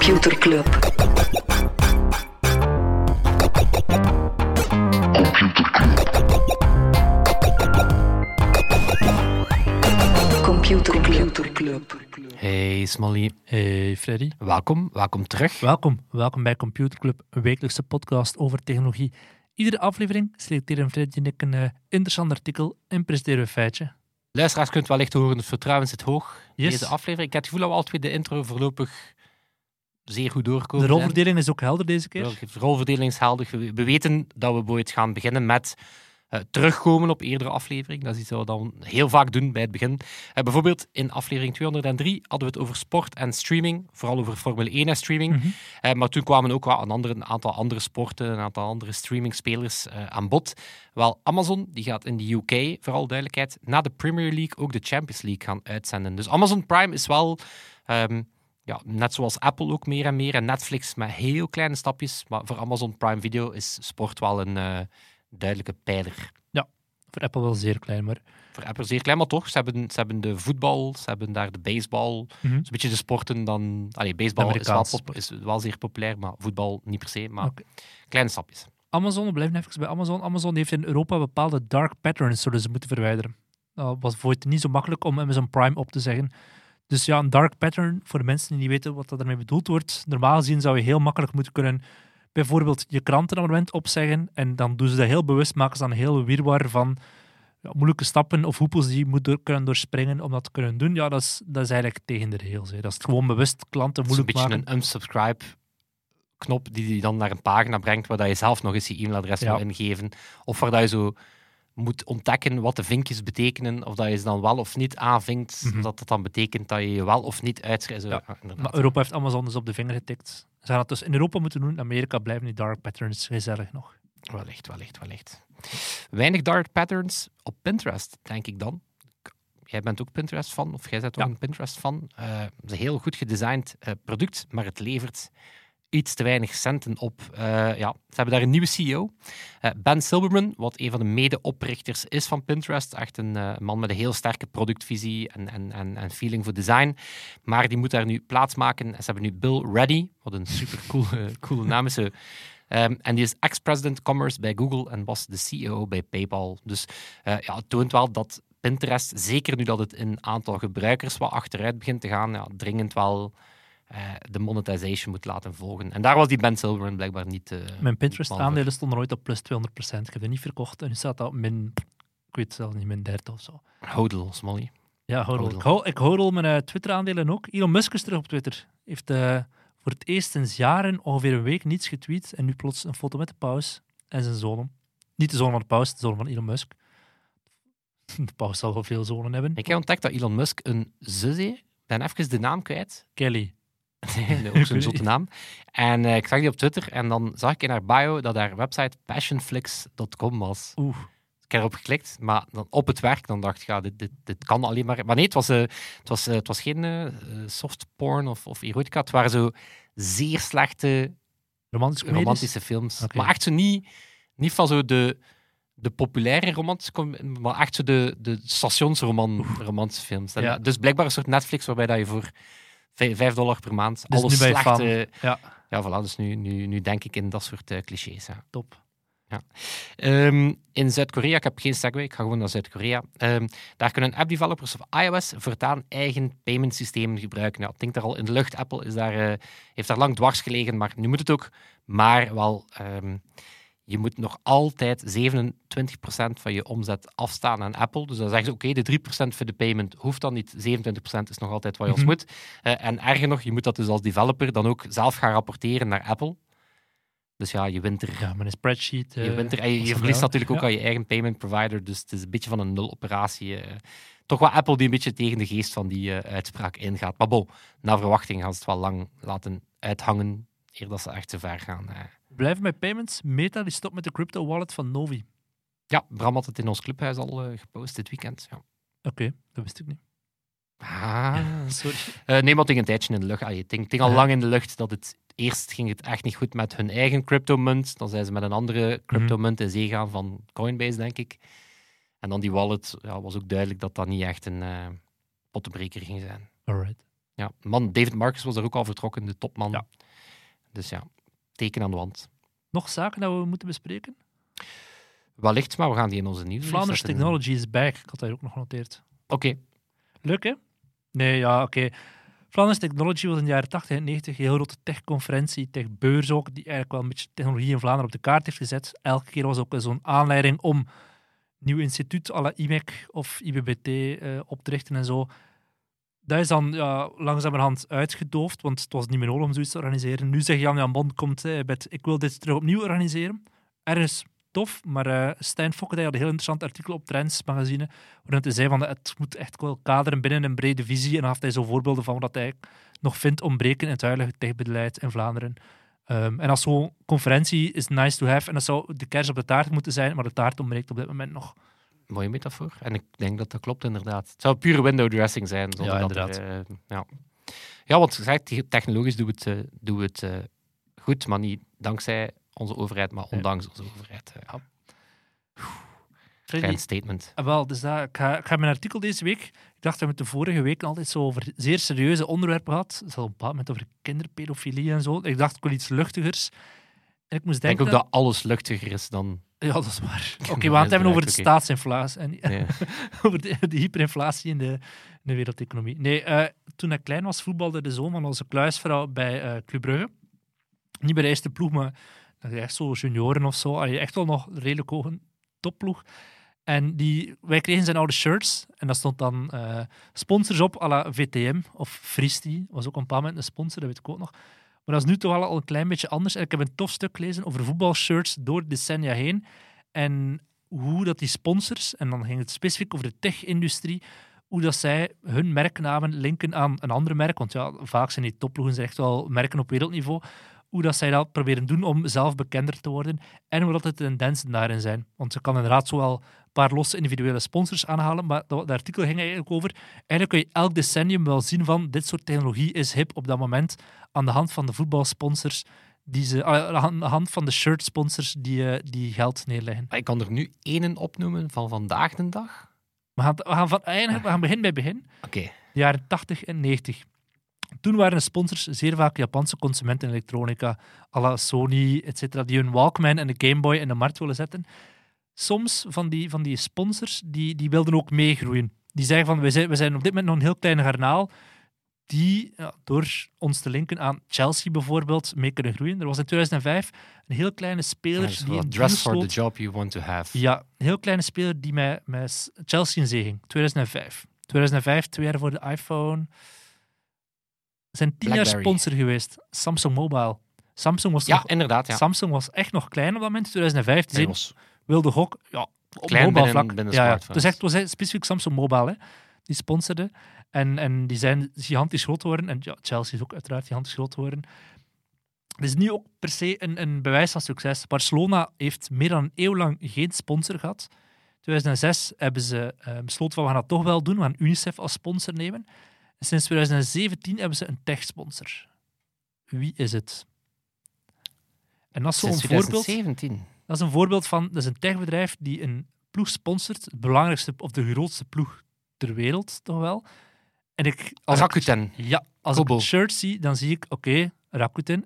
Computer Club. Computer Club. Hey Smally, Hey Freddy. welkom, welkom terug. Welkom. Welkom bij Computer Club, een wekelijkse podcast over technologie. Iedere aflevering selecteren Freddy en ik een eh, interessant artikel en presenteren we een feitje. Luisteraars kunt wellicht horen, het vertrouwen zit hoog. Yes. Deze aflevering. Ik heb het gevoel dat we al twee de intro voorlopig zeer goed doorkomen. De rolverdeling is ook helder deze keer. De rolverdeling is helder. We we weten dat we ooit gaan beginnen met eh, terugkomen op eerdere afleveringen. Dat is iets wat we dan heel vaak doen bij het begin. Eh, bijvoorbeeld in aflevering 203 hadden we het over sport en streaming. Vooral over Formule 1 en streaming. Mhm. Eh, maar toen kwamen ook wel een, andere, een aantal andere sporten, een aantal andere streamingspelers aan bod. Wel, Amazon die gaat in de UK, vooral duidelijkheid, na de Premier League ook de Champions League gaan uitzenden. Dus Amazon Prime is wel, ehm, ja, net zoals Apple ook meer en meer, en Netflix met heel kleine stapjes. Maar voor Amazon Prime Video is sport wel een eh, duidelijke pijler. Voor Apple wel zeer klein, maar... Voor Apple zeer klein, maar toch, ze hebben, ze hebben de voetbal, ze hebben daar de baseball. Mhm. Dus een beetje de sporten dan... Allee, baseball is wel, pop- is wel zeer populair, maar voetbal niet per se. Maar kleine stapjes. Amazon, we blijven even bij Amazon. Amazon heeft in Europa bepaalde dark patterns zullen ze moeten verwijderen. Dat was voor het niet zo makkelijk om Amazon Prime op te zeggen. Dus ja, een dark pattern, voor de mensen die niet weten wat dat ermee bedoeld wordt. Normaal gezien zou je heel makkelijk moeten kunnen bijvoorbeeld je krantenabonnement opzeggen en dan doen ze dat heel bewust, maken ze dan een heel wirwar van ja, moeilijke stappen of hoepels die je moet door, kunnen doorspringen om dat te kunnen doen. Ja, dat is, dat is eigenlijk tegen de regels. Hè. Dat is gewoon bewust klanten Het is een moeilijk beetje maken. een unsubscribe knop die je dan naar een pagina brengt waar je zelf nog eens je e-mailadres Ja. wil ingeven. Of waar dat je zo moet ontdekken wat de vinkjes betekenen, of dat je ze dan wel of niet aanvinkt, Mhm. dat dat dan betekent dat je je wel of niet uitschrijft. Ja. ja. Maar Europa heeft Amazon dus op de vinger getikt. Ze gaan het dus in Europa moeten doen. In Amerika blijven die dark patterns gezellig nog. Wellicht, wellicht, wellicht. Weinig dark patterns op Pinterest, denk ik dan. Jij bent ook Pinterest-fan, of jij bent ook Ja. een Pinterest-fan. Eh, het is een heel goed gedesigned eh, product, maar het levert iets te weinig centen op. Eh, ja, ze hebben daar een nieuwe CEO, eh, Ben Silberman, wat een van de mede-oprichters is van Pinterest. Echt een eh, man met een heel sterke productvisie en, en, en, feeling voor design. Maar die moet daar nu plaatsmaken. En ze hebben nu Bill Reddy, wat een super cool, coole naam is. Ehm, en die is ex-president commerce bij Google en was de CEO bij PayPal. Dus ja, het toont wel dat Pinterest, zeker nu dat het in aantal gebruikers wat achteruit begint te gaan, ja, dringend wel de monetization moet laten volgen. En daar was die Ben Silverman blijkbaar niet. eh, Mijn Pinterest man voor. aandelen stonden ooit op plus 200%. Ik heb het niet verkocht en nu staat dat op min, ik weet het zelf niet, min 30 of zo. Hodel, Smolly. Ja, hodel. Ik, hodel mijn eh, Twitter-aandelen ook. Elon Musk is terug op Twitter. Heeft eh, voor het eerst sinds jaren ongeveer een week niets getweet en nu plots een foto met de paus en zijn zonen. Niet de zoon van de paus, de zoon van Elon Musk. De paus zal wel veel zonen hebben. Ik heb ontdekt dat Elon Musk een zus heeft. Ben even de naam kwijt. Kelly. Ook zo'n zotte naam. En eh, ik zag die op Twitter en dan zag ik in haar bio dat haar website passionflix.com was. Oeh. Ik heb erop geklikt, maar dan op het werk dan dacht ik, ja, dit, dit, dit kan alleen maar... Maar nee, het was, eh, het was, eh, het was geen soft porn of, of erotica. Het waren zo zeer slechte Romantische romantische films. Maar echt zo niet, niet van zo de, de populaire romantische maar echt zo de, de stationsroman romantische films. En Ja. Dus blijkbaar een soort Netflix waarbij dat je voor 5 dollar per maand Dus alles slechte... Ja, Ja, voilà, dus nu, nu, nu denk ik in dat soort eh, clichés. Ja. top. Ehm, in Zuid-Korea, ik heb geen segue, ik ga gewoon naar Zuid-Korea. Ehm, daar kunnen app-developers of iOS voortaan eigen payment systemen gebruiken. Ja, het denkt daar al in de lucht. Apple is daar, eh, heeft daar lang dwars gelegen, maar nu moet het ook. Maar wel, ehm, je moet nog altijd 27% van je omzet afstaan aan Apple. Dus dan zeggen ze, oké, de 3% voor de payment hoeft dan niet. 27% is nog altijd wat je ons Mhm. moet. Eh, en erger nog, je moet dat dus als developer dan ook zelf gaan rapporteren naar Apple. Dus ja, je wint er Ja, met een spreadsheet. je, eh, wint er, en je, er verliest natuurlijk ook aan je eigen payment provider, dus het is een beetje van een nul-operatie. eh. toch wel Apple die een beetje tegen de geest van die uitspraak ingaat. Maar bon, naar verwachting gaan ze het wel lang laten uithangen, eer dat ze echt te ver gaan. Blijven bij payments. Meta die stopt met de crypto wallet van Novi. Ja, Bram had het in ons clubhuis al eh, gepost dit weekend. Ja. Oké, dat wist ik niet. Ah. Sorry. Eh, nee, maar ging een tijdje in de lucht. Ging al lang in de lucht dat het... Eerst ging het echt niet goed met hun eigen cryptomunt. Dan zijn ze met een andere cryptomunt in zee gaan van Coinbase, denk ik. En dan die wallet, ja, was ook duidelijk dat dat niet echt een pottenbreker ging zijn. Alright. ja, man, David Marcus was er ook al vertrokken, de topman. Ja. Dus ja, teken aan de wand. Nog zaken dat we moeten bespreken? Wellicht, maar we gaan die in onze nieuws Flanders Technology is back. Ik had dat ook nog genoteerd. Oké, Leuk, hè? Nee, ja, oké. Flanders Technology was in de jaren 80 en 90 een heel grote techconferentie, techbeurs ook, die eigenlijk wel een beetje technologie in Vlaanderen op de kaart heeft gezet. Elke keer was ook zo'n aanleiding om een nieuw instituut à la IMEC of IBBT eh, op te richten en zo. Dat is dan ja, langzamerhand uitgedoofd, want het was niet meer nodig om zoiets te organiseren. Nu zegt Jan-Jan Bond, komt eh, met ik wil dit terug opnieuw organiseren. Ergens tof, maar eh Stijn Fokke had een heel interessant artikel op Trends magazine, waarin hij zei van het moet echt wel kaderen binnen een brede visie. En dan had hij zo voorbeelden van wat hij nog vindt ontbreken in het huidige techbeleid in Vlaanderen. Ehm, en als zo'n conferentie is nice to have, en dat zou de kers op de taart moeten zijn, maar de taart ontbreekt op dit moment nog. Mooie metafoor. En ik denk dat dat klopt inderdaad. Het zou pure window dressing zijn. Zonder Ja, dat er, eh, ja. ja, want gezegd, te- technologisch doen we het, eh, doen we het eh, goed, maar niet dankzij onze overheid, maar ondanks onze overheid. ja. Freddy, statement. Ah, wel, dus dat, ik, ga, ik ga mijn artikel deze week. Ik dacht dat we het de vorige week altijd zo over zeer serieuze onderwerpen gehad. Het had op een bepaald moment over kinderpedofilie en zo. Ik dacht ik wil iets luchtigers. En ik moest Ik denk denken. ook dat alles luchtiger is dan... Ja, dat is waar. Oké, we gaan het hebben over de staatsinflatie. En, Nee. over de, de hyperinflatie in de, in de wereldeconomie. Nee, eh, toen ik klein was, voetbalde de zoon van onze kluisvrouw bij eh Club Brugge. Niet bij de eerste ploeg, maar is echt zo junioren of zo. Allee, echt wel nog een redelijk hoge topploeg. En die, wij kregen zijn oude shirts en daar stond dan eh, sponsors op à la VTM of Fristi. was ook een bepaald moment een sponsor, dat weet ik ook nog. Maar dat is nu toch al een klein beetje anders. En ik heb een tof stuk gelezen over voetbalshirts door de decennia heen. En hoe dat die sponsors, en dan ging het specifiek over de tech-industrie, hoe dat zij hun merknamen linken aan een ander merk. Want ja, vaak zijn die topploegen echt wel merken op wereldniveau. Hoe dat zij dat proberen doen om zelf bekender te worden. En hoe dat de tendensen daarin zijn. Want ze kan inderdaad zowel paar losse individuele sponsors aanhalen, maar dat, dat artikel ging eigenlijk over. Eigenlijk kun je elk decennium wel zien van dit soort technologie is hip op dat moment aan de hand van de voetbalsponsors. Die ze, ah, aan de hand van de shirtsponsors die, eh, die geld neerleggen. Ik kan er nu één opnoemen van vandaag de dag. We gaan, we gaan, van, eigenlijk, we gaan begin bij begin. Oké. de jaren 80 en 90. Toen waren de sponsors zeer vaak Japanse consumenten elektronica, à la Sony, etc., die hun Walkman en de Game Boy in de markt willen zetten. Soms van die, van die sponsors, die, die wilden ook meegroeien. Die zeggen van, we zijn, we zijn op dit moment nog een heel klein garnaal, die ja, door ons te linken aan Chelsea bijvoorbeeld mee kunnen groeien. Er was in 2005 een heel kleine speler Ja, die een dress for the job you want to have. Ja, een heel kleine speler die met, met Chelsea in zee ging. 2005. 2005, twee jaar voor de iPhone. Zijn tien jaar sponsor geweest. Samsung Mobile. Samsung was, Ja, nog, inderdaad. Ja. Samsung was echt nog klein op dat moment. 2005. Wilde gok. Ja, op Klein mobile binnen- vlak. binnen ja, ja. Dus echt, het was echt specifiek Samsung Mobile. Hè. Die sponsorde. En, en die zijn gigantisch groot geworden. En ja, Chelsea is ook uiteraard gigantisch groot geworden. Het is niet ook per se een, een bewijs van succes. Barcelona heeft meer dan een eeuw lang geen sponsor gehad. In 2006 hebben ze eh, besloten van we gaan dat toch wel doen. We gaan UNICEF als sponsor nemen. En sinds 2017 hebben ze een tech-sponsor. Wie is het? En dat is zo'n voorbeeld. 2017. Dat is een voorbeeld van, dat is een techbedrijf die een ploeg sponsort, het belangrijkste of de grootste ploeg ter wereld, toch wel. En ik, als ik, Rakuten. ja, als Kobo. ik shirt zie, dan zie ik, oké, Rakuten,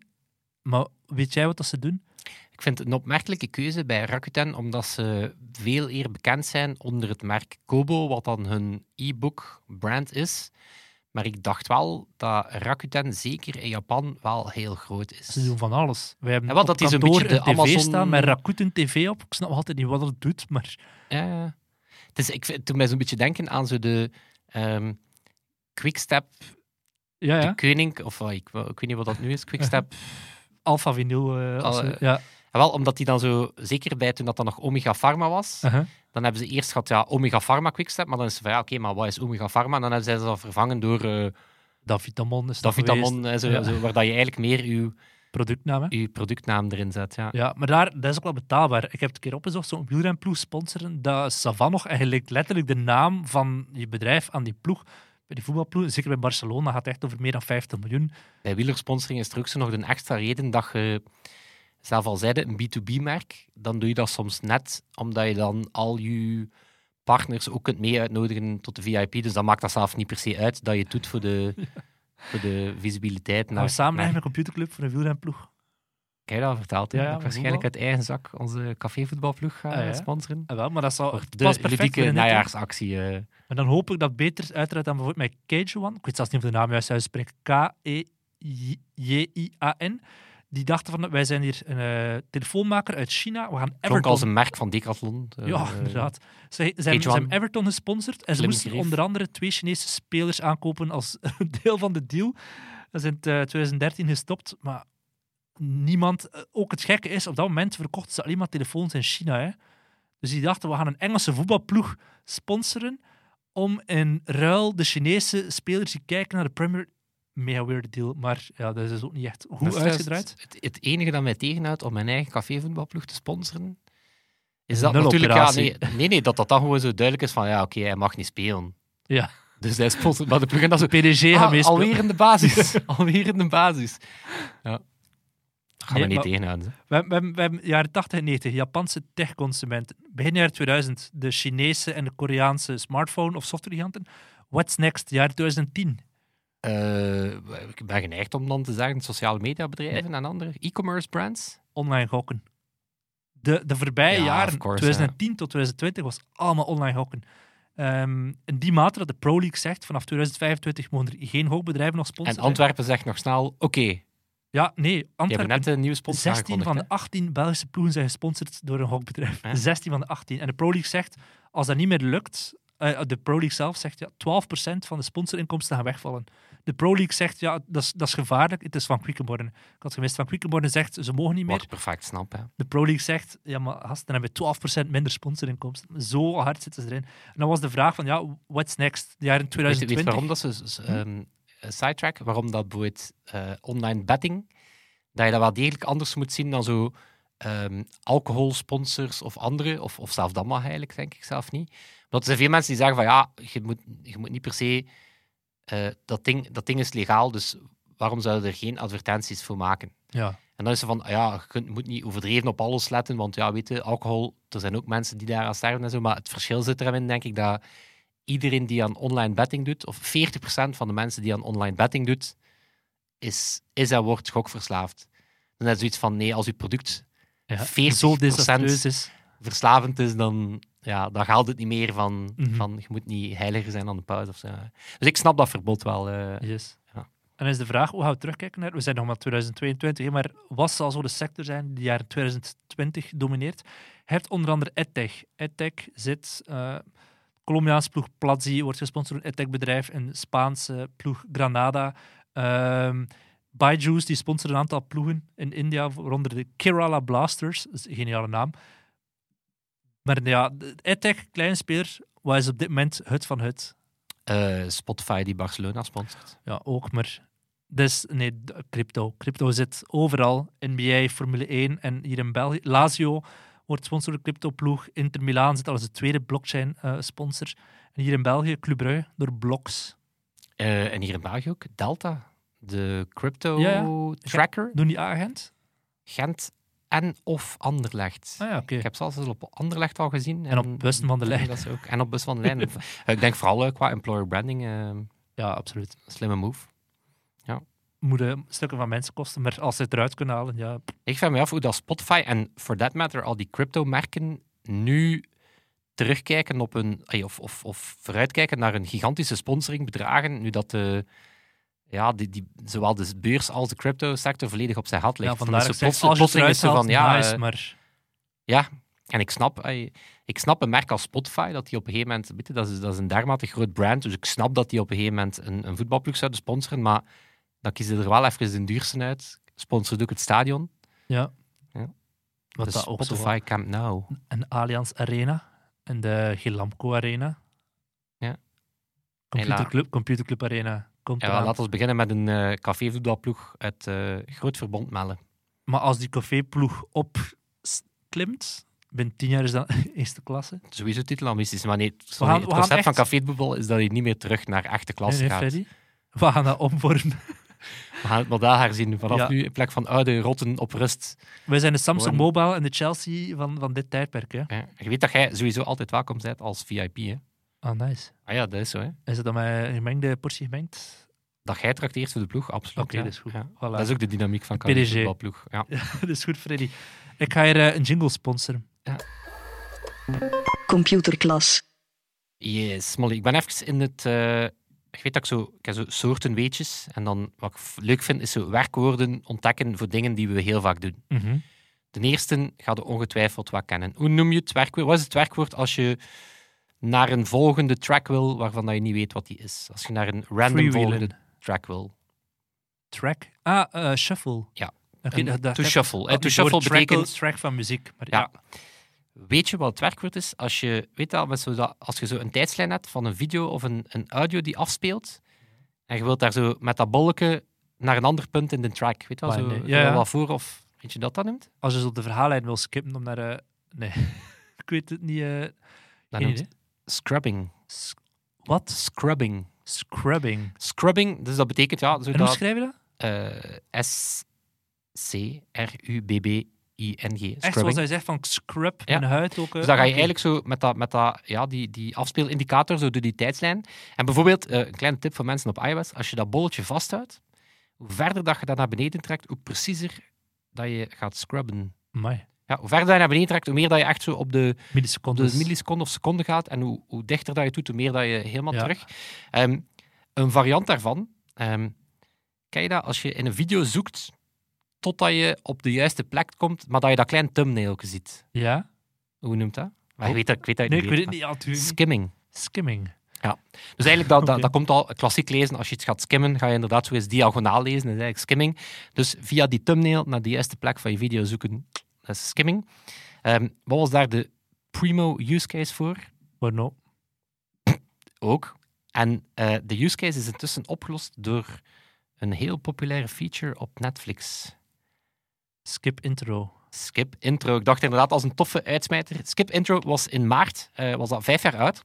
maar weet jij wat dat ze doen? Ik vind het een opmerkelijke keuze bij Rakuten, omdat ze veel eer bekend zijn onder het merk Kobo, wat dan hun e-book brand is. Maar ik dacht wel dat Rakuten, zeker in Japan, wel heel groot is. Ze doen van alles. Wij hebben Ja, op dat is een beetje de een tv Amazon- staan met Rakuten TV op. Ik snap altijd niet wat dat doet, maar Ja, ja. Het, is, ik het doet mij zo'n beetje denken aan zo de ehm Quickstep, ja, de ja. koning, of wat, ik, ik weet niet wat dat nu is, Quickstep. Alpha Vinyl. Al, eh, ja. Ja, wel, omdat die dan zo, zeker bij toen dat dan nog Omega Pharma was, dan hebben ze eerst gehad, ja, Omega Pharma Quickstep, maar dan is het van, ja, oké, maar wat is Omega Pharma? En dan hebben ze dat vervangen door eh Davitamon is dat Davitamon, zo, Ja. zo, waar dat je eigenlijk meer je, Productnaam, hè? productnaam erin zet. Ja. Ja, maar daar, dat is ook wel betaalbaar. Ik heb het een keer opgezocht, zo'n wielrenploeg sponsoren, dat is Savan nog en je legt letterlijk de naam van je bedrijf aan die ploeg. Bij die voetbalploeg, zeker bij Barcelona, gaat het echt over meer dan 50 miljoen. Bij wielersponsoring is er ook zo nog een extra reden dat je, zelf al zeide, een B2B-merk, dan doe je dat soms net omdat je dan al je partners ook kunt mee uitnodigen tot de VIP. Dus dan maakt dat zelf niet per se uit dat je het doet voor de, Voor de visibiliteit. Gaan Naar, we samen naar- een computerclub voor een wielrenploeg? Je dat verteld? Ja, waarschijnlijk uit eigen zak onze cafévoetbalploeg ga Ah, ja. sponsoren. Ah, wel, maar dat zal de ludieke najaarsactie. eh. En dan hoop ik dat beter uiteraard dan bijvoorbeeld met Cage One. Ik weet zelfs niet of de naam juist uitspreekt. K-E-J-I-A-N. Die dachten van, wij zijn hier een eh, telefoonmaker uit China. We gaan Klonk Everton... als een merk van Decathlon. eh, Ja, inderdaad. Ze, ze, hebben, ze One. hebben Everton gesponsord en ze moesten onder andere twee Chinese spelers aankopen als deel van de deal. Dat is in eh, 2013 gestopt, maar niemand... Ook het gekke is, op dat moment verkochten ze alleen maar telefoons in China. Hè. Dus die dachten, we gaan een Engelse voetbalploeg sponsoren om in ruil de Chinese spelers die kijken naar de Premier Mega weird deal, maar ja, dat is dus ook niet echt goed is uitgedraaid. Het, het enige dat mij tegenhoudt om mijn eigen cafévoetbalploeg te sponsoren, is dat Nul natuurlijk... Ja, nee, nee, nee, dat dat dan gewoon zo duidelijk is van, ja, oké, hij mag niet spelen. Ja, Dus hij sponsort, maar de ploeg en dat zo... PDG Ah, alweer in de basis. alweer in de basis. Ja. Dat gaat Nee, me niet tegenhouden. We, hebben- we, hebben- we hebben jaren 80 en 90 Japanse techconsumenten. Begin jaren 2000 de Chinese en de Koreaanse smartphone- of softwaregiganten. What's next? Jaar 2010. Eh, ik ben geneigd om dan te zeggen sociale mediabedrijven en andere e-commerce brands. Online gokken. De, de voorbije Ja, jaren, of course, 2010 tot 2020, was allemaal online gokken. Ehm, in die mate dat de Pro League zegt, vanaf 2025 mogen er geen gokbedrijven nog En sponsoren. Antwerpen zegt nog snel, oké, Ja, nee, Antwerpen. net een nieuwe sponsor 16 van de aangekondigd, 18 Belgische ploegen zijn gesponsord door een gokbedrijf. Ja. 16 van de 18. En de Pro League zegt, als dat niet meer lukt, eh, de Pro League zelf zegt, ja, 12% van de sponsorinkomsten gaan wegvallen. De Pro League zegt, ja, dat is, dat is gevaarlijk, het is van Quickenborne. Ik had gemist, van Quickenborne zegt, ze mogen niet Wat meer. ik perfect snap. Hè. De Pro League zegt, ja, maar gast, dan hebben we 12% minder sponsorinkomsten. Zo hard zitten ze erin. En dan was de vraag van, ja, what's next? De jaren Weet je, weet 2020. je waarom dat ze, eh, sidetrack, waarom dat bijvoorbeeld eh, online betting, dat je dat wel degelijk anders moet zien dan zo ehm, alcoholsponsors of andere, of, of zelfs dat mag eigenlijk, denk ik zelf niet. Want er zijn veel mensen die zeggen van ja, je moet, je moet niet per se, eh, dat, ding, dat ding is legaal, dus waarom zouden er geen advertenties voor maken? Ja. En dan is er van, ja, je kunt, moet niet overdreven op alles letten, want ja, weet je, alcohol, er zijn ook mensen die daar aan sterven en zo, maar het verschil zit erin, denk ik, dat iedereen die aan online betting doet, of 40% van de mensen die aan online betting doet, is, is en wordt gokverslaafd. Dan is zoiets van, nee, als je product ja. 40% Zo desastreus is. Verslavend is, dan, ja, dan geldt het niet meer van, Mhm. van je moet niet heiliger zijn dan de paus of zo. Dus ik snap dat verbod wel. eh. Yes. Ja. En is de vraag, hoe gaan we terugkijken naar... We zijn nog maar 2022, hè, maar wat zal zo de sector zijn die jaren 2020 domineert? Je hebt onder andere EdTech. EdTech zit... Colombiaanse ploeg Platzi wordt gesponsord door een EdTech-bedrijf. Een Spaanse ploeg Granada. Ehm Byju's, die sponsort een aantal ploegen in India, waaronder de Kerala Blasters. Dat is een geniale naam. Maar ja, EdTech, kleine speler, wat is op dit moment het van het? Eh, Spotify die Barcelona sponsort. Ja, ook, maar... Dus, nee, crypto. Crypto zit overal. NBA, Formule 1 en hier in België. Lazio wordt sponsor door de crypto-ploeg. Inter Milaan zit al als de tweede blockchain-sponsor. en hier in België, Club Brugge, door Blocks. Eh, en hier in België ook, Delta, de crypto Ja, ja. tracker, Doen die agent? Gent en of Anderlecht. Ah ja. Ik heb zelfs op Anderlecht al gezien. En op bussen van de lijn. Dat is ook. En op bussen van de lijn. ik denk vooral eh, qua employer branding, eh, Ja, absoluut. slimme move. Moeten stukken van mensen kosten, maar als ze het eruit kunnen halen, ja. Ik vraag me af hoe dat Spotify en for that matter al die crypto-merken nu terugkijken op een, of, of, of vooruitkijken naar een gigantische sponsoringbedragen, nu dat de, ja, die, die, zowel de beurs als de crypto-sector volledig op zijn gat ligt. ja vandaar zeg, plots- plotseling is van, ja, nice, eh, maar... ja, en ik snap, ey, ik snap een merk als Spotify, dat die op een gegeven moment, weet je, dat, is, dat is een dermate groot brand, dus ik snap dat die op een gegeven moment een, een voetbalploeg zouden sponsoren, maar dan kiezen er wel even de duurste uit. Sponsort ook het stadion. Ja. Ja. Wat Dus dat ook zo Spotify Camp Nou. en Allianz Arena en de Gilamco Arena. Ja. Computerclub, Computerclub Arena komt Ja, laten we beginnen met een eh cafévoetbalploeg uit eh Groot Verbond Melle. Maar als die caféploeg opklimt, binnen tien jaar is dat eerste klasse. Sowieso titelambities, maar nee, sorry, gaan- het concept van cafévoetbal is dat je niet meer terug naar echte klas Nee, nee, gaat. Freddy? We gaan dat omvormen. We gaan het model herzien. Vanaf Ja. nu in plek van oude rotten op rust. Wij zijn de Samsung Mobile en de Chelsea van, van dit tijdperk. Hè? Hè. Je weet dat jij sowieso altijd welkom bent als VIP. Hè? Ah, nice. Ah ja, dat is zo. Hè? Is het dan met een gemengde portie gemengd? Dat jij trakteert voor de ploeg, absoluut. Oké, ja. dat is goed. Ja. Voilà. Dat is ook de dynamiek van De voetbalploeg. Ja. dat is goed, Freddy. Ik ga hier eh, een jingle sponsoren. Computerklas. Yes, Molly. Ik ben even in het... eh, ik weet dat ik zo... Ik heb zo soorten weetjes. En dan, wat ik leuk vind, is zo werkwoorden ontdekken voor dingen die we heel vaak doen. Mhm. De eerste gaat je ongetwijfeld wat kennen. Hoe noem je het werkwoord? Wat is het werkwoord als je naar een volgende track wil waarvan dat je niet weet wat die is? Als je naar een random volgende track wil. Track. Ah, eh, shuffle. Ja. Een to dat- shuffle. dat- Eh, to shuffle betekent- track van muziek. Maar Ja. ja. Weet je wat het werkwoord is? Als je, weet dat, met zo dat, als je zo een tijdslijn hebt van een video of een, een audio die afspeelt, en je wilt daar zo met dat bolletje naar een ander punt in de track. Weet je wel, zo, nee. Ja, ja. wat voor of weet je dat dat noemt? Als je zo de verhaallijn wil skippen om naar... eh, nee, ik weet het niet. eh Dat geen noemt. Scrubbing. S- Wat? Scrubbing. Scrubbing. Scrubbing, dus dat betekent ja, zo En hoe dat, schrijf je dat? eh, S-C-R-U-B-B-I-N-G. Echt zoals hij zegt van scrub Ja. en huid ook. Dus dan ga je eigenlijk zo met, dat, met dat, ja, die, die afspeelindicator, zo door die tijdslijn. En bijvoorbeeld, eh, een kleine tip voor mensen op iOS, als je dat bolletje vasthoudt, hoe verder dat je dat naar beneden trekt, hoe preciezer dat je gaat scrubben. Amai. Ja, hoe verder je naar beneden trekt, hoe meer dat je echt zo op de, op Millisecondes. de milliseconde of seconde gaat. En hoe, hoe dichter dat je doet, hoe meer dat je helemaal Ja. terug. Ehm, een variant daarvan, ehm, ken je dat als je in een video zoekt totdat je op de juiste plek komt, maar dat je dat klein thumbnail ziet. Ja? Hoe noemt dat? Maar Oh. weet dat, ik weet dat Nee, ik weet het niet. Ja, natuurlijk. Skimming. Skimming. Dus eigenlijk, dat, dat, dat komt al klassiek lezen. Als je iets gaat skimmen, ga je inderdaad zo eens diagonaal lezen. Dat is eigenlijk skimming. Dus via die thumbnail naar de juiste plek van je video zoeken, skimming. Ehm, wat was daar de primo use case voor? Maar no. Ook. En eh, de use case is intussen opgelost door een heel populaire feature op Netflix. Skip intro. Skip Intro. Ik dacht inderdaad als een toffe uitsmijter. Skip Intro was in maart, eh, was dat vijf jaar uit.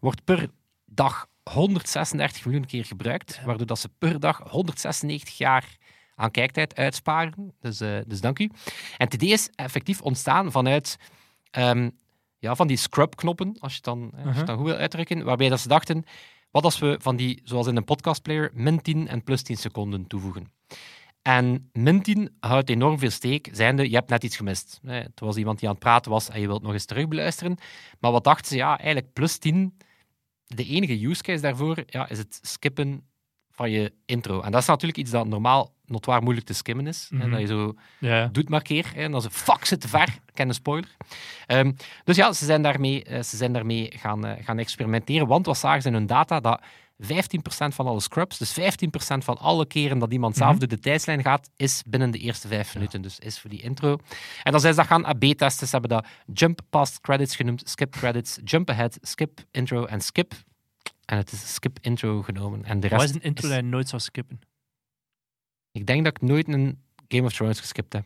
Wordt per dag 136 miljoen keer gebruikt, waardoor dat ze per dag 196 jaar aan kijktijd uitsparen. Dus, eh, dus dank u. En het idee is effectief ontstaan vanuit ehm, ja, van die scrub-knoppen, als je het dan, eh, als je het dan goed wil uitdrukken, waarbij dat ze dachten, wat als we van die, zoals in een podcastplayer, min 10 en plus 10 seconden toevoegen. En min 10 houdt enorm veel steek, zijnde, je hebt net iets gemist. Eh, Het was iemand die aan het praten was en je wilt nog eens terugbeluisteren. Maar wat dachten ze? Ja, eigenlijk plus 10, de enige use case daarvoor ja, is het skippen van je intro. En dat is natuurlijk iets dat normaal notwaar moeilijk te skimmen is. hè, Mhm. dat je zo doet maar keer. hè, En dan ze fuck, zit te ver. Ken een spoiler. Ehm, dus ja, ze zijn daarmee, eh, ze zijn daarmee gaan, eh, gaan experimenteren. Want wat zagen ze in hun data? Dat 15% van alle scrubs, dus 15% van alle keren dat iemand zelf Mhm. door de tijdslijn gaat, is binnen de eerste vijf minuten. Dus is voor die intro. En dan zijn ze dat gaan AB-testen. Ze hebben dat jump past credits genoemd, skip credits, jump ahead, skip intro en skip. En het is skip intro genomen. En de Wat rest is een intro is- dat je nooit zou skippen? Ik denk dat ik nooit een Game of Thrones geskipt heb.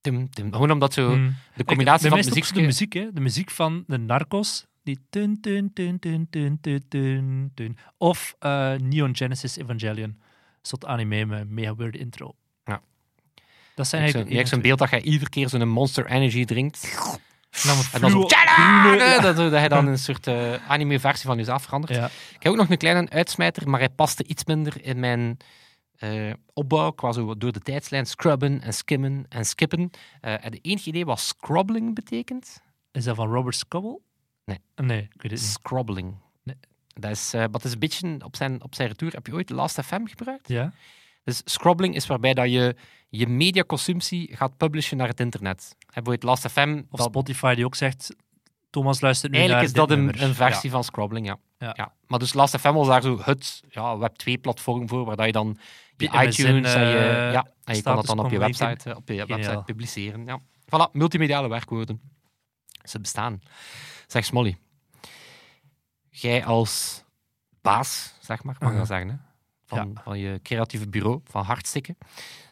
Tim, tim. Gewoon omdat zo Hmm. de combinatie Ik- van muziek... de muziek, hè? De muziek van de Narcos. Die tun, tun, tun, tun, tun, tun, tun. Of eh, Neon Genesis Evangelion. Een soort anime met een mega weird intro. Ja. Dat zijn Je hebt eigenlijk zo'n- je hebt zo'n beeld dat je iedere keer zo'n Monster Energy drinkt. En dan, En dan zo... groene- ja. Dat, dat je dan een soort eh, anime-versie van jezelf verandert. Ja. Ik heb ook nog een kleine uitsmijter, maar hij paste iets minder in mijn eh, opbouw. Qua zo door de tijdslijn scrubben en skimmen en skippen. Eh, en de enige idee wat scrobbling betekent? Is dat van Robert Scobble? Nee. Nee, ik weet het niet. Scrobbling. Nee. Dat is, wat is een beetje op zijn, op zijn retour. Heb je ooit Last FM gebruikt? Ja? Dus scrobbling is waarbij dat je je mediaconsumptie gaat publishen naar het internet. Heb bijvoorbeeld Last FM. Of dat- Spotify die ook zegt... Thomas luistert nu Eigenlijk is dat een, een versie van scrobbling, ja. Ja. Ja. Maar dus Last FM was daar zo het ja, Web2-platform voor, waar dat je dan je iTunes en je, eh, ja, en je kan dat dan op je website, op je Geniaal. website publiceren. Ja. Voilà, multimediale werkwoorden. Ze bestaan. Zeg Smolly, jij als baas, zeg maar, mag ik dat zeggen, hè? Van, van je creatieve bureau, van Hartstikke.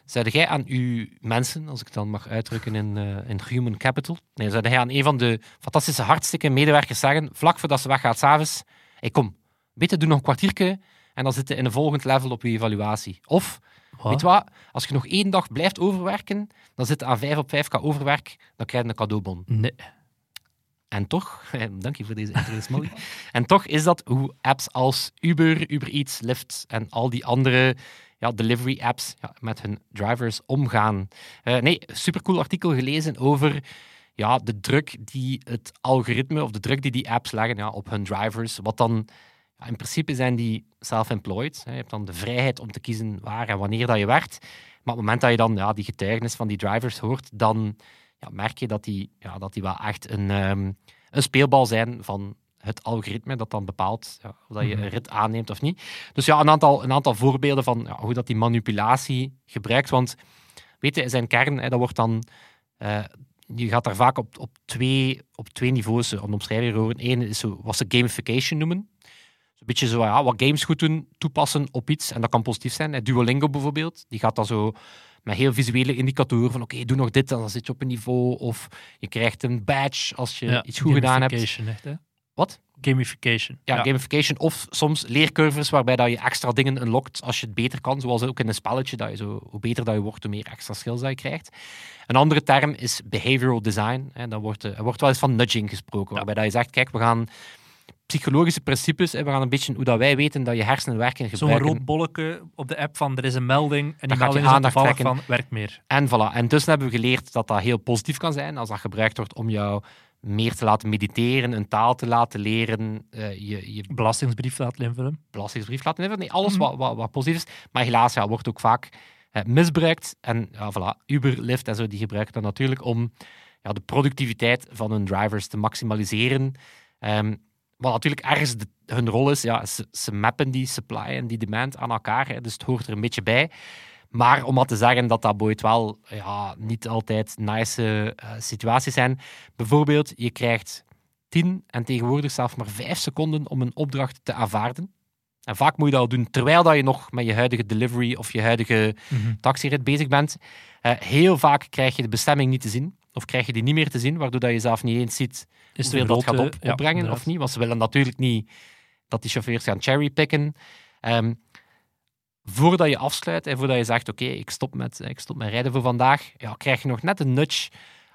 Zou jij aan uw mensen, als ik het dan mag uitdrukken in, eh, in human capital, nee, zou jij aan een van de fantastische hartstikke medewerkers zeggen, vlak voordat ze weggaat s'avonds, hey, kom, beter doe nog een kwartiertje en dan zitten in een volgend level op je evaluatie. Of, Wat? weet je wat, als je nog één dag blijft overwerken, dan zit je aan 5 op 5 k overwerk, dan krijg je een cadeaubon. Nee. En toch, dank je voor deze intro, en toch is dat hoe apps als Uber, Uber Eats, Lyft en al die andere ja, delivery apps ja, met hun drivers omgaan. Uh, nee, supercool artikel gelezen over ja, de druk die het algoritme of de druk die die apps leggen ja, op hun drivers. Wat dan in principe zijn die self-employed. Je hebt dan de vrijheid om te kiezen waar en wanneer dat je werkt. Maar op het moment dat je dan ja, die getuigenis van die drivers hoort, dan ja, merk je dat die, ja, dat die wel echt een, um, een speelbal zijn van het algoritme dat dan bepaalt ja, of dat je Mhm. een rit aanneemt of niet. Dus ja, een aantal, een aantal voorbeelden van ja, hoe dat die manipulatie gebruikt. Want weet je, zijn kern, hè, dat wordt dan... eh, je gaat daar vaak op, op, twee, op twee niveaus eh, een omschrijving horen. Eén is zo, wat ze gamification noemen. Een beetje zo, ja, wat games goed doen, toepassen op iets. En dat kan positief zijn. Duolingo bijvoorbeeld, die gaat dan zo met heel visuele indicatoren van oké, doe nog dit, dan zit je op een niveau. Of je krijgt een badge als je iets goed gedaan hebt. gamification, echt, hè? Wat? Gamification. Ja, gamification. Of soms leercurves waarbij dat je extra dingen unlockt als je het beter kan. Zoals ook in een spelletje. Dat je zo, hoe beter dat je wordt, hoe meer extra skills dat je krijgt. Een andere term is behavioral design. En dan wordt, er wordt wel eens van nudging gesproken. Waarbij dat je zegt, kijk, we gaan psychologische principes, hè, we gaan een beetje hoe dat wij weten dat je hersenen werken Zo'n gebruiken. rood bolletje op de app van er is een melding en die gaat je melding is aandacht van werkt meer. En voilà. En dus hebben we geleerd dat dat heel positief kan zijn als dat gebruikt wordt om jou meer te laten mediteren, een taal te laten leren, eh, je, je Belastingsbrief laten invullen. belastingsbrief laten invullen. Nee, alles Mhm. wat, wat, wat positief is. Maar helaas ja, wordt ook vaak misbruikt. En ja, voilà, Uber, Lyft en zo, die gebruiken dat natuurlijk om ja, de productiviteit van hun drivers te maximaliseren. Ehm, wat natuurlijk ergens de- hun rol is, ja, ze, ze mappen die supply en die demand aan elkaar. Hè, dus het hoort er een beetje bij. Maar om maar te zeggen dat dat ooit wel ja, niet altijd nice eh, situaties zijn. Bijvoorbeeld, je krijgt 10 en tegenwoordig zelfs maar 5 seconden om een opdracht te aanvaarden. En vaak moet je dat al doen terwijl dat je nog met je huidige delivery of je huidige taxirit bezig bent. Eh, heel vaak krijg je de bestemming niet te zien. Of krijg je die niet meer te zien, waardoor dat je zelf niet eens ziet Is hoeveel dat gaat op, ja, opbrengen inderdaad. of niet. Want ze willen natuurlijk niet dat die chauffeurs gaan cherrypicken. Ehm voordat je afsluit en voordat je zegt, oké, ik stop met ik stop met rijden voor vandaag, ja, krijg je nog net een nudge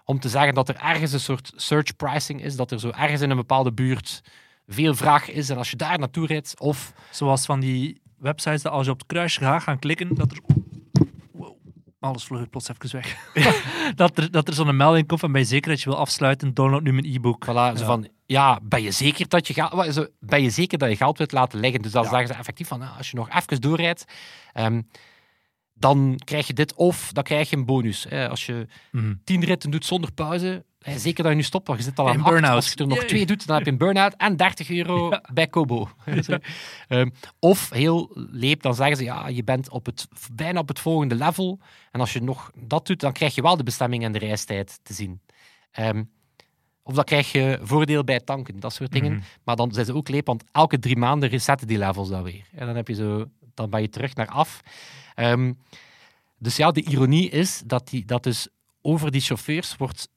om te zeggen dat er ergens een soort search pricing is, dat er zo ergens in een bepaalde buurt veel vraag is en als je daar naartoe rijdt, of Zoals van die websites dat als je op het kruisje gaat gaan klikken, dat er... Alles vloog plots even weg. dat er, dat er zo'n melding komt van bij zeker dat je wil afsluiten, download nu mijn e-book. Voilà, zo Ja. van, ja, ben je zeker dat je geld, zo, ben je zeker dat je geld wilt laten liggen? Dus dan Ja. zeggen ze effectief van, nou, als je nog even doorrijdt, ehm, dan krijg je dit of dan krijg je een bonus. Eh, als je Mhm. tien ritten doet zonder pauze, zeker dat je nu stopt, want je zit al aan burn-out. Als je er nog twee doet, dan heb je een burn-out en 30 euro bij Kobo. Ehm, of heel leep, dan zeggen ze, ja, je bent op het, bijna op het volgende level. En als je nog dat doet, dan krijg je wel de bestemming en de reistijd te zien. Ehm, of dan krijg je voordeel bij tanken, dat soort dingen. Mhm. Maar dan zijn ze ook leep, want elke drie maanden resetten die levels dan weer. En dan, heb je zo, dan ben je terug naar af. Ehm, dus ja, de ironie is dat, die, dat dus over die chauffeurs wordt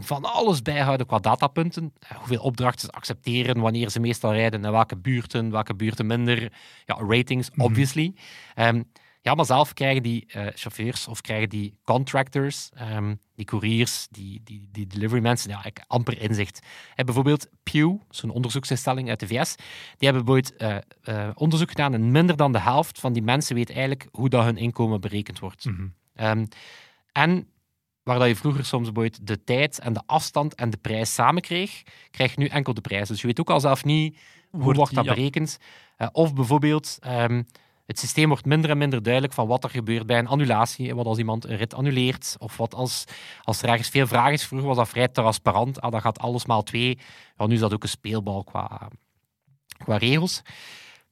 van alles bijhouden qua datapunten. Eh, Hoeveel opdrachten ze accepteren, wanneer ze meestal rijden, en welke buurten, welke buurten minder. Ja, ratings, Mhm. obviously. Ehm, ja, maar zelf krijgen die eh, chauffeurs of krijgen die contractors, ehm, die couriers, die, die, die delivery mensen, ja, eigenlijk amper inzicht. Eh, bijvoorbeeld Pew, zo'n onderzoeksinstelling uit de VS, die hebben bijvoorbeeld eh, onderzoek gedaan en minder dan de helft van die mensen weet eigenlijk hoe dat hun inkomen berekend wordt. Mhm. Ehm, en waar dat je vroeger soms bijvoorbeeld de tijd en de afstand en de prijs samen kreeg, krijg je nu enkel de prijs. Dus je weet ook al zelf niet hoe Wordt dat ja. berekend. Eh, of bijvoorbeeld, ehm, het systeem wordt minder en minder duidelijk van wat er gebeurt bij een annulatie. Wat als iemand een rit annuleert, of wat als, als er ergens veel vraag is. Vroeger was dat vrij transparant. Ah, dan gaat alles maal twee. Ja, nu is dat ook een speelbal qua, qua regels.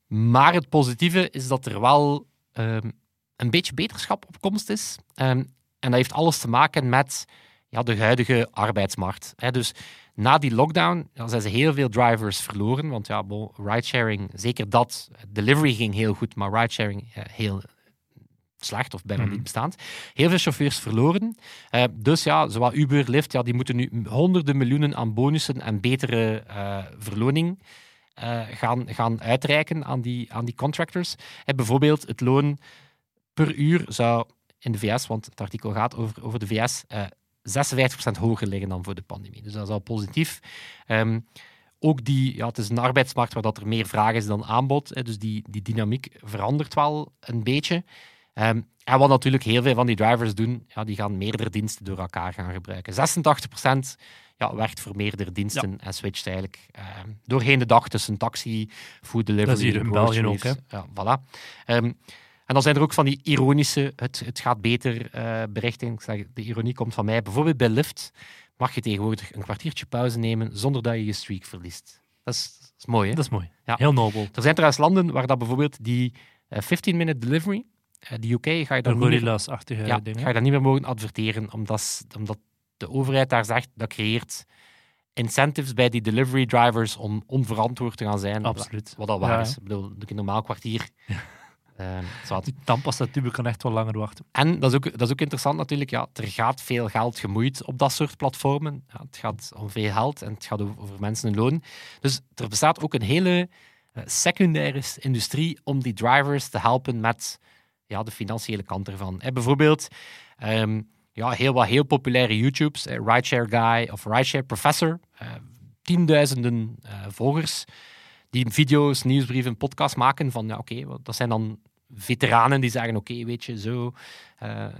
Maar het positieve is dat er wel ehm, een beetje beterschap op komst is. Ehm, en dat heeft alles te maken met ja, de huidige arbeidsmarkt. Hè. Dus na die lockdown ja, zijn ze heel veel drivers verloren. Want ja, bon, ridesharing, zeker dat. Delivery ging heel goed, maar ridesharing ja, heel slecht of bijna Mhm. niet bestaand. Heel veel chauffeurs verloren. Eh, dus ja, zowel Uber, Lyft, ja, die moeten nu honderden miljoenen aan bonussen en betere eh, verloning eh, gaan, gaan uitreiken aan die, aan die contractors. Eh, bijvoorbeeld het loon per uur zou in de VS, want het artikel gaat over, over de VS, eh, 56% hoger liggen dan voor de pandemie. Dus dat is al positief. Ehm, ook die, ja, het is een arbeidsmarkt waar dat er meer vraag is dan aanbod. Hè, dus die, die dynamiek verandert wel een beetje. Ehm, en wat natuurlijk heel veel van die drivers doen, ja, die gaan meerdere diensten door elkaar gaan gebruiken. 86% ja, werkt voor meerdere diensten en switcht eigenlijk ehm, doorheen de dag tussen taxi, food delivery, Dat is hier in België ook, Ja, voilà. En dan zijn er ook van die ironische, het, het gaat beter eh berichten. Ik zeg, de ironie komt van mij. Bijvoorbeeld bij Lyft mag je tegenwoordig een kwartiertje pauze nemen zonder dat je je streak verliest. Dat is, dat is mooi, hè? Dat is mooi. Ja. Heel nobel. Er zijn trouwens landen waar dat bijvoorbeeld die 15-minute delivery, eh de UK, ga je daar niet meer, gorilla's-achtige ja, dingen. ga je daar niet meer mogen adverteren, omdat, omdat de overheid daar zegt, dat creëert incentives bij die delivery drivers om onverantwoord te gaan zijn. Absoluut. Wat al waar Ja, is. Ik bedoel, een normaal kwartier. Eh, zwart. Die tandpasta-tube kan echt wel langer wachten. En dat is, ook, dat is ook interessant natuurlijk, ja, er gaat veel geld gemoeid op dat soort platformen. Ja, het gaat om veel geld en het gaat over, mensen hun loon. Dus er bestaat ook een hele eh, secundaire industrie om die drivers te helpen met ja, de financiële kant ervan. Eh, bijvoorbeeld ehm, ja, heel wat heel populaire YouTubes, eh, Rideshare Guy of Rideshare Professor, tienduizenden volgers die video's, nieuwsbrieven, podcasts maken van ja, oké, dat zijn dan veteranen die zeggen oké, weet je, zo,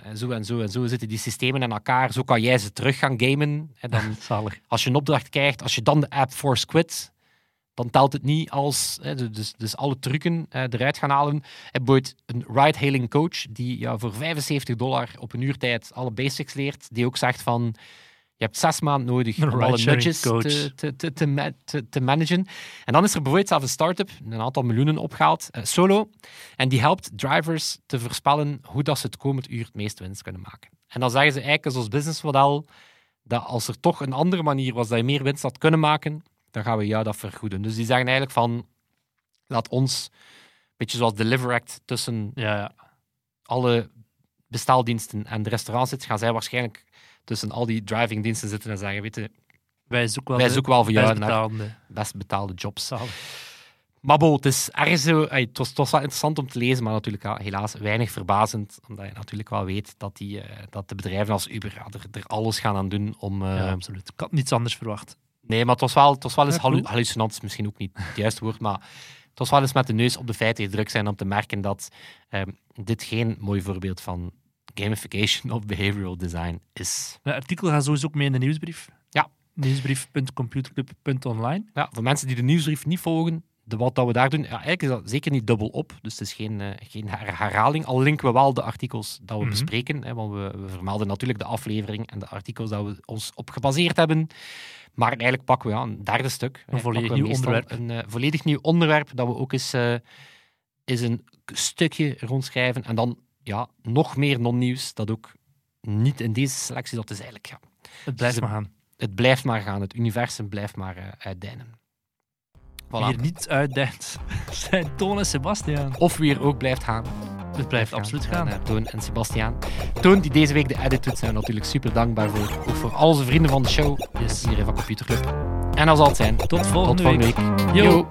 en zo en zo en zo zitten die systemen in elkaar, zo kan jij ze terug gaan gamen. En dan, als je een opdracht krijgt, als je dan de app force quit, dan telt het niet als, hè, dus, dus alle trucken eh, eruit gaan halen. En bijvoorbeeld een ride-hailing coach die ja, voor 75 dollar op een uurtijd alle basics leert, die ook zegt van, je hebt zes maanden nodig om alle nudges te, te, te, te, ma- te- te managen. En dan is er bijvoorbeeld zelf een start-up, een aantal miljoenen opgehaald, eh, Solo, en die helpt drivers te voorspellen hoe dat ze het komend uur het meeste winst kunnen maken. En dan zeggen ze eigenlijk als ons businessmodel dat als er toch een andere manier was dat je meer winst had kunnen maken, dan gaan we jou dat vergoeden. Dus die zeggen eigenlijk van, laat ons, een beetje zoals Deliveract, tussen Ja, ja. alle bestaaldiensten en de restaurants zitten, gaan zij waarschijnlijk tussen al die drivingdiensten zitten en zeggen, weet je, Wij zoeken wel Wij zoeken wel voor jou best naar- best betaalde jobs. Maar bon, het is ergens zo... Het was, het was wel interessant om te lezen, maar natuurlijk helaas weinig verbazend. Omdat je natuurlijk wel weet dat, die, eh, dat de bedrijven als Uber er, er alles gaan aan doen om... eh, Ja, absoluut. Ik had niets anders verwacht. Nee, maar het was wel, het was wel eens Ja, hallu- hallucinant. is misschien ook niet het juiste woord, maar het was wel eens met de neus op de feiten gedrukt zijn om te merken dat ehm, dit geen mooi voorbeeld van gamification of behavioral design is. Het artikel gaat sowieso ook mee in de nieuwsbrief. Ja. Nieuwsbrief.computerclub.online. Ja, voor mensen die de nieuwsbrief niet volgen, de, wat dat we daar doen, ja, eigenlijk is dat zeker niet dubbel op. Dus het is geen, eh, geen her- herhaling. Al linken we wel de artikels dat we Mhm. bespreken. Hè, want we, we vermelden natuurlijk de aflevering en de artikels dat we ons op gebaseerd hebben. Maar eigenlijk pakken we ja, een derde stuk. hè, volledig nieuw onderwerp. Een eh, volledig nieuw onderwerp dat we ook eens, eh, eens een stukje rondschrijven. En dan ja, nog meer non-nieuws dat ook niet in deze selectie. Dat is eigenlijk, ja, Het blijft maar gaan. het blijft maar gaan. Het universum blijft maar eh uitdijnen. Wie er niet uitdijnt, zijn Toon en Sebastian. Of wie er ook blijft gaan. Het blijft absoluut gaan. naar Toon en Sebastiaan. Toon, die deze week de edit doet, zijn we natuurlijk super dankbaar voor. Ook voor al onze vrienden van de show. Yes. Hier van Computer Club. En als altijd zijn. Tot volgende, Tot volgende week. Yo. Yo.